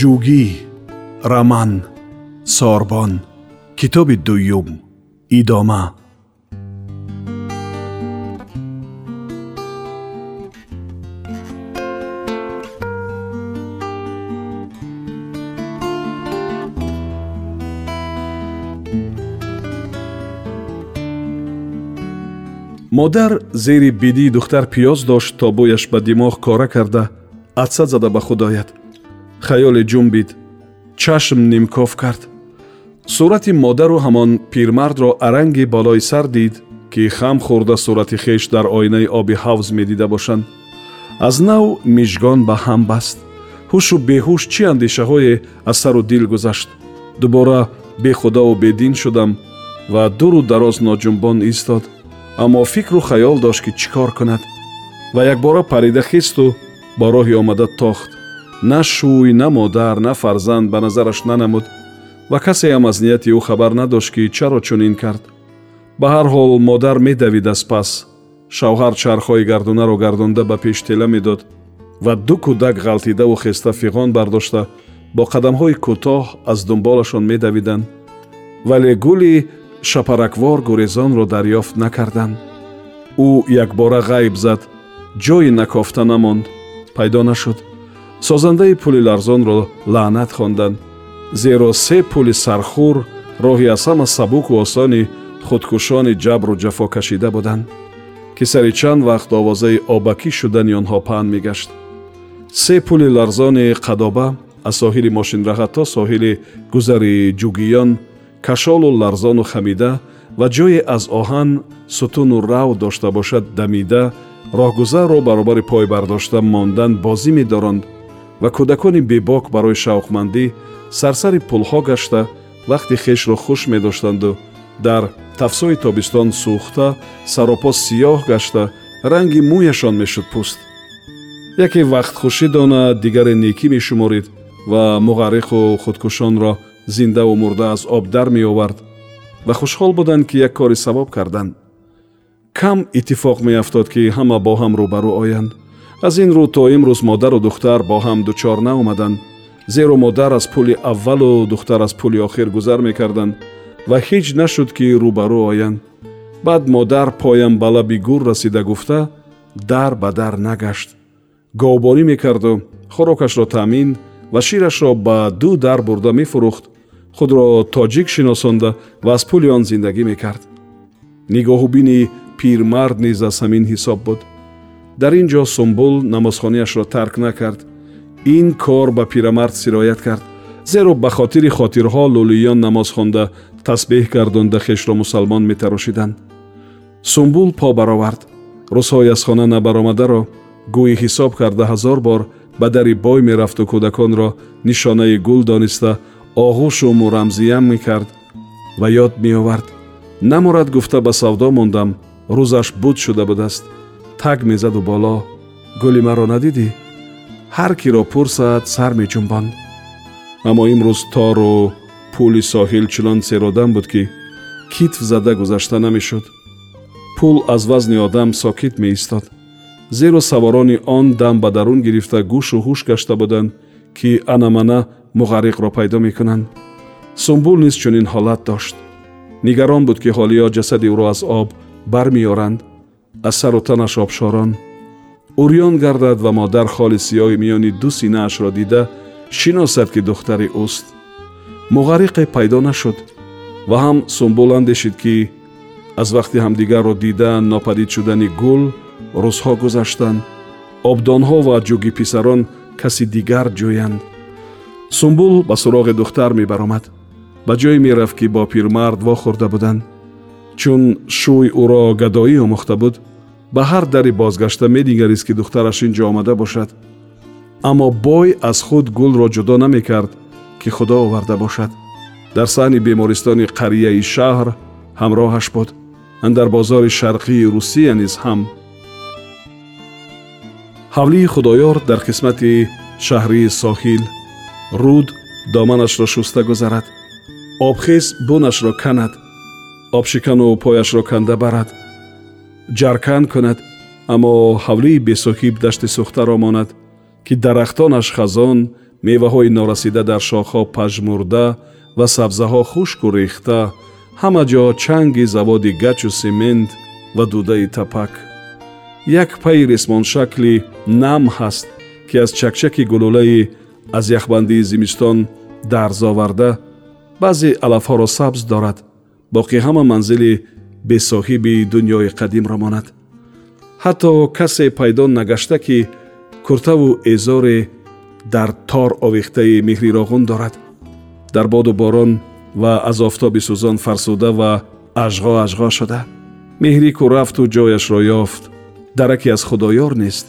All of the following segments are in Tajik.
ҷугӣ раман сорбон китоби дуюм идома. Модар зери бидии духтар пиёз дошт то бӯяш ба димоғ кора карда атса зада ба худ ояд хаёле ҷумбид чашм нимкоф кард. Сурати модару ҳамон пирмардро аранги болои сар дид ки хам хӯрда сурати хеш дар оинаи оби ҳавз медида бошанд. Аз нав мижгон ба ҳам баст. Ҳушу беҳуш чӣ андешаҳое аз сару дил гузашт? Дубора бехудову бедин шудам ва дуру дароз ноҷумбон истод. Аммо фикру хаёл дошт ки чӣ кор кунад? Ва якбора парида хисту бо роҳи омада тохт на шӯй на модар на фарзанд ба назараш нанамуд ва касе ҳам аз нияти ӯ хабар надошт ки чаро чунин кард. Ба ҳар ҳол модар медавид аз пас. Шавҳар чархҳои гардунаро гардонда ба пеш тела медод ва ду кӯдак ғалтидаву хеста фиғон бардошта бо қадамҳои кӯтоҳ аз дунболашон медавиданд. Вале гули шапараквор гурезонро дарёфт накарданд. Ӯ якбора ғайб зад ҷойи накофта намонд. Пайдо нашуд созандаи пули ларзонро лаънат хонданд зеро се пули сархӯр роҳи аз ҳама сабуку осони худкушони ҷабру ҷафо кашида буданд. ки сари чанд вақт овозаи обакӣ шудани онҳо паҳн мегашт. се пули ларзони қадоба аз соҳили мошинраҳа то соҳили гузари ҷугиён кашолу ларзону хамида ва ҷое аз оҳан сутуну рав дошта бошад дамида роҳгузарро баробари пой бардошта мондан бозӣ медоронд ва кӯдакони бебок барои шавқмандӣ сарсари пулҳо гашта вақти хешро хуш медоштанду. Дар тафсои тобистон сӯхта саропо сиёҳ гашта ранги мӯяшон мешуд пӯст яке вақтхушӣ дона дигаре некӣ мешуморид ва муғарриқу худкушонро зиндаву мурда аз об дар меовард ва хушҳол буданд ки як кори савоб карданд. Кам иттифоқ меафтод ки ҳама бо ҳам рӯбарӯ оянд аз ин рӯ то имрӯз модару духтар бо ҳам дучор наомаданд. Зеро модар аз пули аввалу духтар аз пули охир гузар мекарданд ва ҳеҷ нашуд ки рӯбарӯ оянд. Баъд модар поям ба лаби гур расида гуфта дар ба дар нагашт. Говбонӣ мекарду хӯрокашро таъмин ва ширашро ба ду дар бурда мефурӯхт худро тоҷик шиносонда ва аз пули он зиндагӣ мекард. Нигоҳубини пирмард низ аз ҳамин ҳисоб буд дар ин ҷо сумбул намозхонаашро тарк накард. Ин кор ба пирамард сироят кард зеро ба хотири хотирҳо лӯлиён намоз хонда тасбеҳ гардонда хешро мусалмон метарошиданд сумбул по баровард. Рӯзҳои аз хона набаромадаро гӯи ҳисоб карда ҳазор бор ба дари бой мерафту кӯдаконро нишонаи гул дониста оғӯшу мурамзиям мекард ва ёд меовард. Намурад гуфта ба савдо мондам рӯзаш буд шуда будааст так мезаду боло. Гули маро надидӣ ҳар киро пурсад сар меҷумбонд аммо имрӯз тору пули соҳил чунон серодам буд ки китф зада гузашта намешуд. Пул аз вазни одам сокит меистод. Зеро саворони он дам ба дарун гирифта гӯшу ҳуш гашта буданд ки анамана муғарриқро пайдо мекунанд. Сумбул низ чунин ҳолат дошт. Нигарон буд ки ҳолиё ҷасади ӯро аз об бармеёранд аз сару танаш обшорон. Урён гардад ва модар холи сиёҳи миёни ду синаашро дида шиносад ки духтари ӯст муғарриқе пайдо нашуд ва ҳам сумбул андешид ки аз вақти ҳамдигарро дидан нопадид шудани гул рӯзҳо гузаштанд. Обдонҳо ва ҷуги писарон каси дигар ҷӯянд. Сумбул ба суроғи духтар мебаромад. Ба ҷое мерафт ки бо пирмард вохӯрда буданд чун шӯй ӯро гадоӣ омӯхта буд ба ҳар дари бозгашта медигарист ки духтараш ин ҷо омада бошад аммо бой аз худ гулро ҷудо намекард ки худо оварда бошад дар саҳни бемористони қарияи шаҳр ҳамроҳаш буд андар бозори шарқии русия низ ҳам ҳавлии худоёр дар қисмати шаҳрии соҳил руд доманашро шуста гузарад обхез бунашро канад обшикану пояшро канда барад. Ҷаркан кунад аммо ҳавлии бесоҳиб дашти сӯхтаро монад ки дарахтонаш хазон меваҳои норасида дар шохҳо пажмурда ва сабзаҳо хушку рехта ҳама ҷо чанги заводи гачу семент ва дудаи тапак. Як пайи рисмоншакли нам ҳаст ки аз чакчаки гулӯлаи аз яхбандии зимистон дарзоварда баъзе алафҳоро сабз дорад боқӣ ҳама манзили бесоҳиби дуньёи қадимро монад. Ҳатто касе пайдо нагашта ки куртаву эзоре дар тор овехтаи меҳрироғун дорад. Дар боду борон ва аз офтоби сӯзон фарсуда ва ажғо ажғо шуда. Меҳрику рафту ҷояшро ёфт. Дараке аз худоёр нест.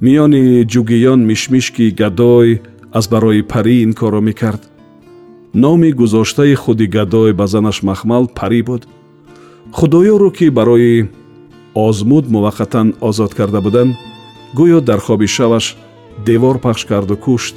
Миёни ҷугиён мишмишки гадой аз барои парӣ ин корро мекард номи гузоштаи худи гадой ба занаш махмал парӣ буд. Худоёру ки барои озмуд муваққатан озод карда буданд гӯё дар хоби шаваш девор пахш карду кушт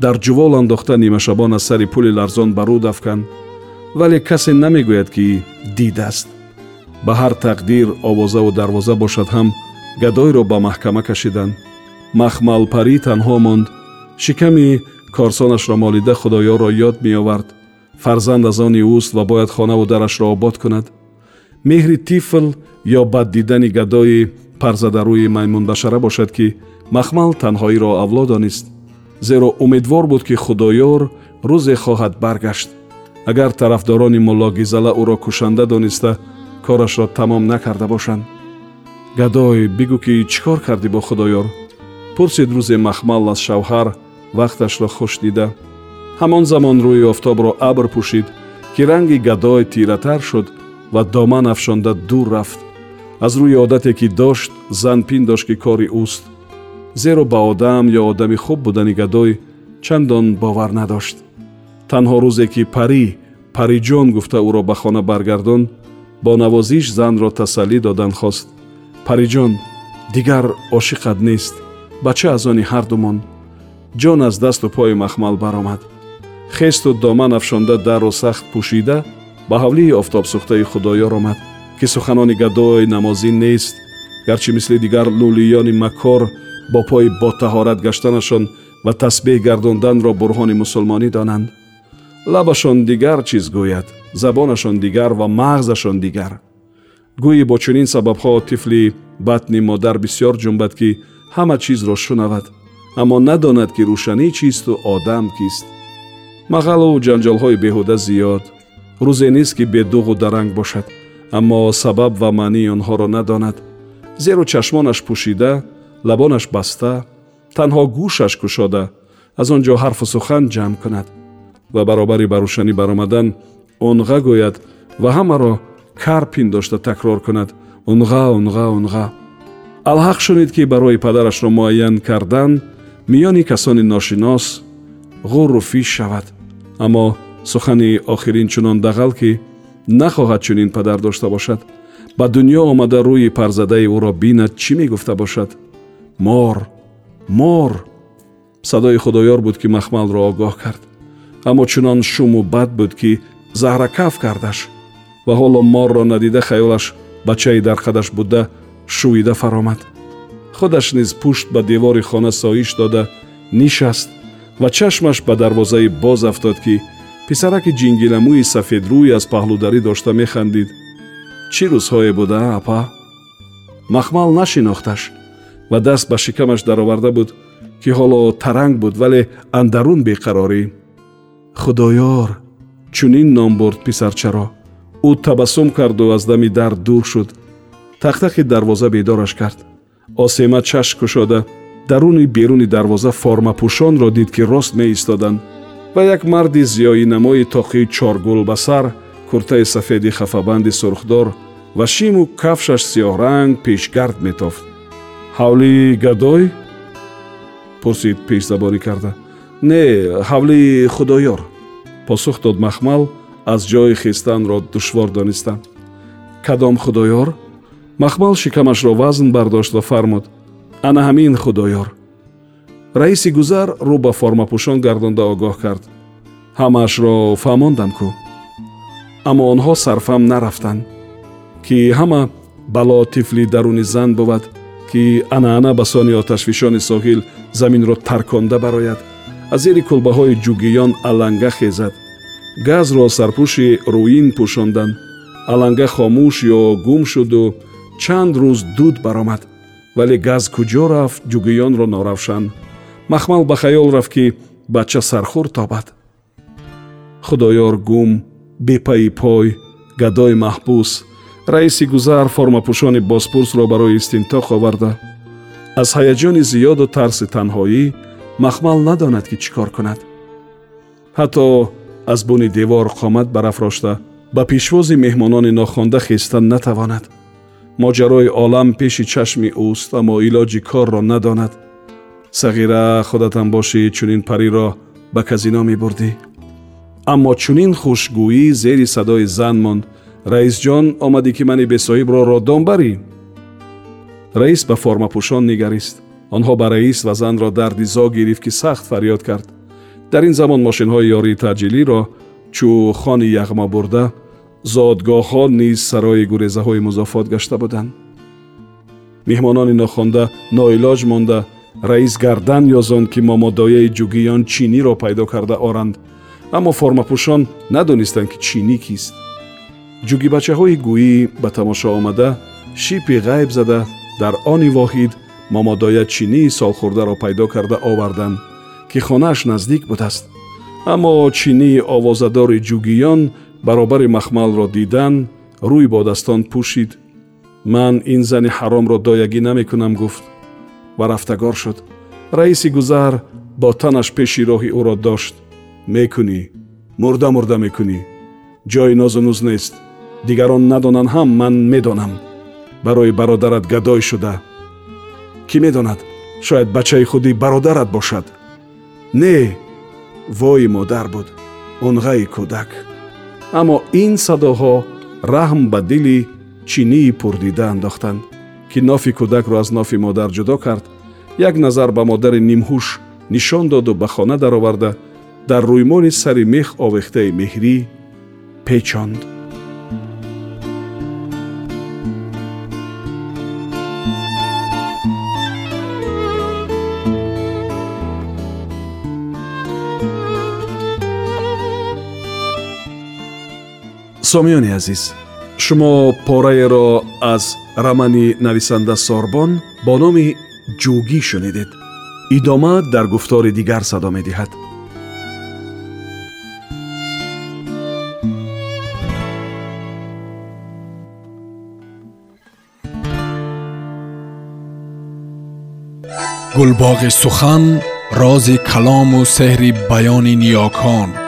дар ҷувол андохта нимашабон аз сари пули ларзон ба руд афканд вале касе намегӯяд ки дидааст. Ба ҳар тақдир овозаву дарвоза бошад ҳам гадойро ба маҳкама кашиданд махмалпарӣ танҳо монд. Шиками корсонашро молида худоёрро ёд меовард. Фарзанд аз они ӯст ва бояд хонаву дарашро обод кунад. Меҳри тифл ё баддидани гадои парзадарӯи маймунбашара бошад ки махмал танҳоиро авло донист зеро умедвор буд ки худоёр рӯзе хоҳад баргашт. Агар тарафдорони муллогизала ӯро кушанда дониста корашро тамом накарда бошанд. Гадой бигӯ ки чӣ кор кардӣ бо худоёр? Пурсид рӯзе махмал аз шавҳар вақташро хуш дида. Ҳамон замон рӯи офтобро абр пӯшид ки ранги гадой тиратар шуд ва доман афшонда дур рафт. Аз рӯи одате ки дошт зан пиндошт ки кори ӯст. Зеро ба одам ё одами хуб будани гадой чандон бовар надошт. Танҳо рӯзе ки парӣ париҷон гуфта ӯро ба хона баргардон бо навозиш занро тасаллӣ додан хост. Париҷон дигар ошиқат нест бача аз они ҳардумон ҷон аз дасту пои махмал баромад. Хесту доман афшонда дару сахт пӯшида ба ҳавлии офтобсӯхтаи худоёр омад ки суханони гадои намозӣ нест. Гарчи мисли дигар лӯлиёни макор бо пои ботаҳорат гаштанашон ва тасбеҳ гардонданро бурҳони мусулмонӣ донанд. Лабашон дигар чиз гӯяд забонашон дигар ва мағзашон дигар. Гӯӣ бо чунин сабабҳо тифли батни модар бисьёр ҷунбад ки ҳама чизро шунавад аммо надонад ки рӯшанӣ чисту одам кист. Мағалу ҷанҷолҳои беҳуда зиёд. Рӯзе нест ки бедуғу даранг бошад. Аммо сабаб ва маънии онҳоро надонад. Зеро чашмонаш пӯшида лабонаш баста танҳо гӯшаш кушода аз он ҷо ҳарфу сухан ҷамъ кунад. Ва баробари ба рӯшанӣ баромадан онға гӯяд ва ҳамаро кар пиндошта такрор кунад. Унға унға унға алҳақ шунид ки барои падарашро муайян кардан миёни касони ношинос ғурру фиш шавад. Аммо сухани охирин чунон дағал ки нахоҳад чунин падар дошта бошад ба дуньё омада рӯи парзадаи ӯро бинад чӣ мегуфта бошад? Мор мор! Садои худоёр буд ки махмалро огоҳ кард. Аммо чунон шуму бад буд ки заҳракаф кардаш ва ҳоло морро надида хаёлаш бачаи дар қадаш буда шӯида фаромад худаш низ пушт ба девори хона соиш дода нишаст ва чашмаш ба дарвозаи боз афтод ки писараки ҷингиламӯи сафедрӯй аз паҳлударӣ дошта механдид. Чӣ рӯзҳое буда апа? Махмал нашинохташ ва даст ба шикамаш дароварда буд ки ҳоло таранг буд вале андарун беқарорӣ. Худоёр чунин ном бурд писарчаро. Ӯ табассум карду аз дами дар дур шуд. Тахтахи дарвоза бедораш кард осема чашм кушода даруни беруни дарвоза формапӯшонро дид ки рост меистоданд. Ва як марди зиёинамои тоқии чоргул ба сар куртаи сафеди хафабанди сурхдор ва шиму кафшаш сиёҳранг пешгард метофт. Ҳавлии гадой пурсид пешзабонӣ карда. Не ҳавли худоёр посух дод махмал аз ҷои хистанро душвор донистан кадом худоёр махмал шикамашро вазн бардошт ва фармуд. Ана ҳамин худоёр раиси гузар рӯ ба формапӯшон гардонда огоҳ кард. Ҳамаашро фаҳмондам кӯ аммо онҳо сарфам нарафтанд ки ҳама бало тифли даруни зан бувад ки анаъана ба сони оташфишони соҳил заминро тарконда барояд аз зери кулбаҳои ҷугиён аланга хезад. Газро сарпӯши рӯин пӯшонданд аланга хомӯш ё гум шуду чанд рӯз дуд баромад. Вале газ куҷо рафт ҷугиёнро норавшан. Махмал ба хаёл рафт ки бача сархӯр тобад худоёр гум бепаи пой гадои маҳбус. Раиси гузар формапӯшони бозпурсро барои истинтоқ оварда. Аз ҳаяҷони зиёду тарси танҳоӣ махмал надонад ки чӣ кор кунад. Ҳатто аз буни девор қомат барафрошта ба пешвози меҳмонони нохонда хестан натавонад моҷарои олам пеши чашми ӯст аммо илоҷи корро надонад. Сағира худатан бошӣ чунин париро ба казино мебурдӣ. Аммо чунин хушгӯӣ зери садои зан монд. Раисҷон омадӣ ки мани бесоҳибро роддом барӣ? Раис ба формапӯшон нигарист. Онҳо ба раис ва занро дарди зо гирифт ки сахт фарёд кард. Дар ин замон мошинҳои ёрии таъҷилиро чӯ хони яғма бурда зодгоҳҳо низ сарои гурезаҳои музофот гашта буданд. Меҳмонони нохонда ноилоҷ монда раис гардан ёзонд ки момодояи ҷугиён чиниро пайдо карда оранд. Аммо формапӯшон надонистанд ки чинӣ кист. Ҷугибачаҳои гӯӣ ба тамошо омада шипи ғайб зада дар они воҳид момодоя чинии солхӯрдаро пайдо карда оварданд ки хонааш наздик будааст. Аммо чинии овозадори ҷугиён баробари махмалро дидан рӯй бо дастон пӯшид. Ман ин зани ҳаромро доягӣ намекунам гуфт ва рафтагор шуд. Раиси гузар бо танаш пеши роҳи ӯро дошт. Мекунӣ мурда мурда мекунӣ. Ҷои нозу нуз нест. Дигарон надонанд ҳам ман медонам. Барои бародарат гадой шуда кӣ медонад? Шояд бачаи худи бародарат бошад не вои модар буд. Унғаи кӯдак аммо ин садоҳо раҳм ба дили чинии пурдида андохтанд ки нофи кӯдакро аз нофи модар ҷудо кард як назар ба модари нимҳуш нишон доду ба хона дароварда дар рӯймони сари мех овехтаи меҳрӣ печонд сомиёни азиз шумо пораеро аз рамани нависанда сорбон бо номи ҷӯгӣ шунидед. Идома дар гуфтори дигар садо медиҳад. Гулбоғи сухан рози калому сеҳри баёни ниёкон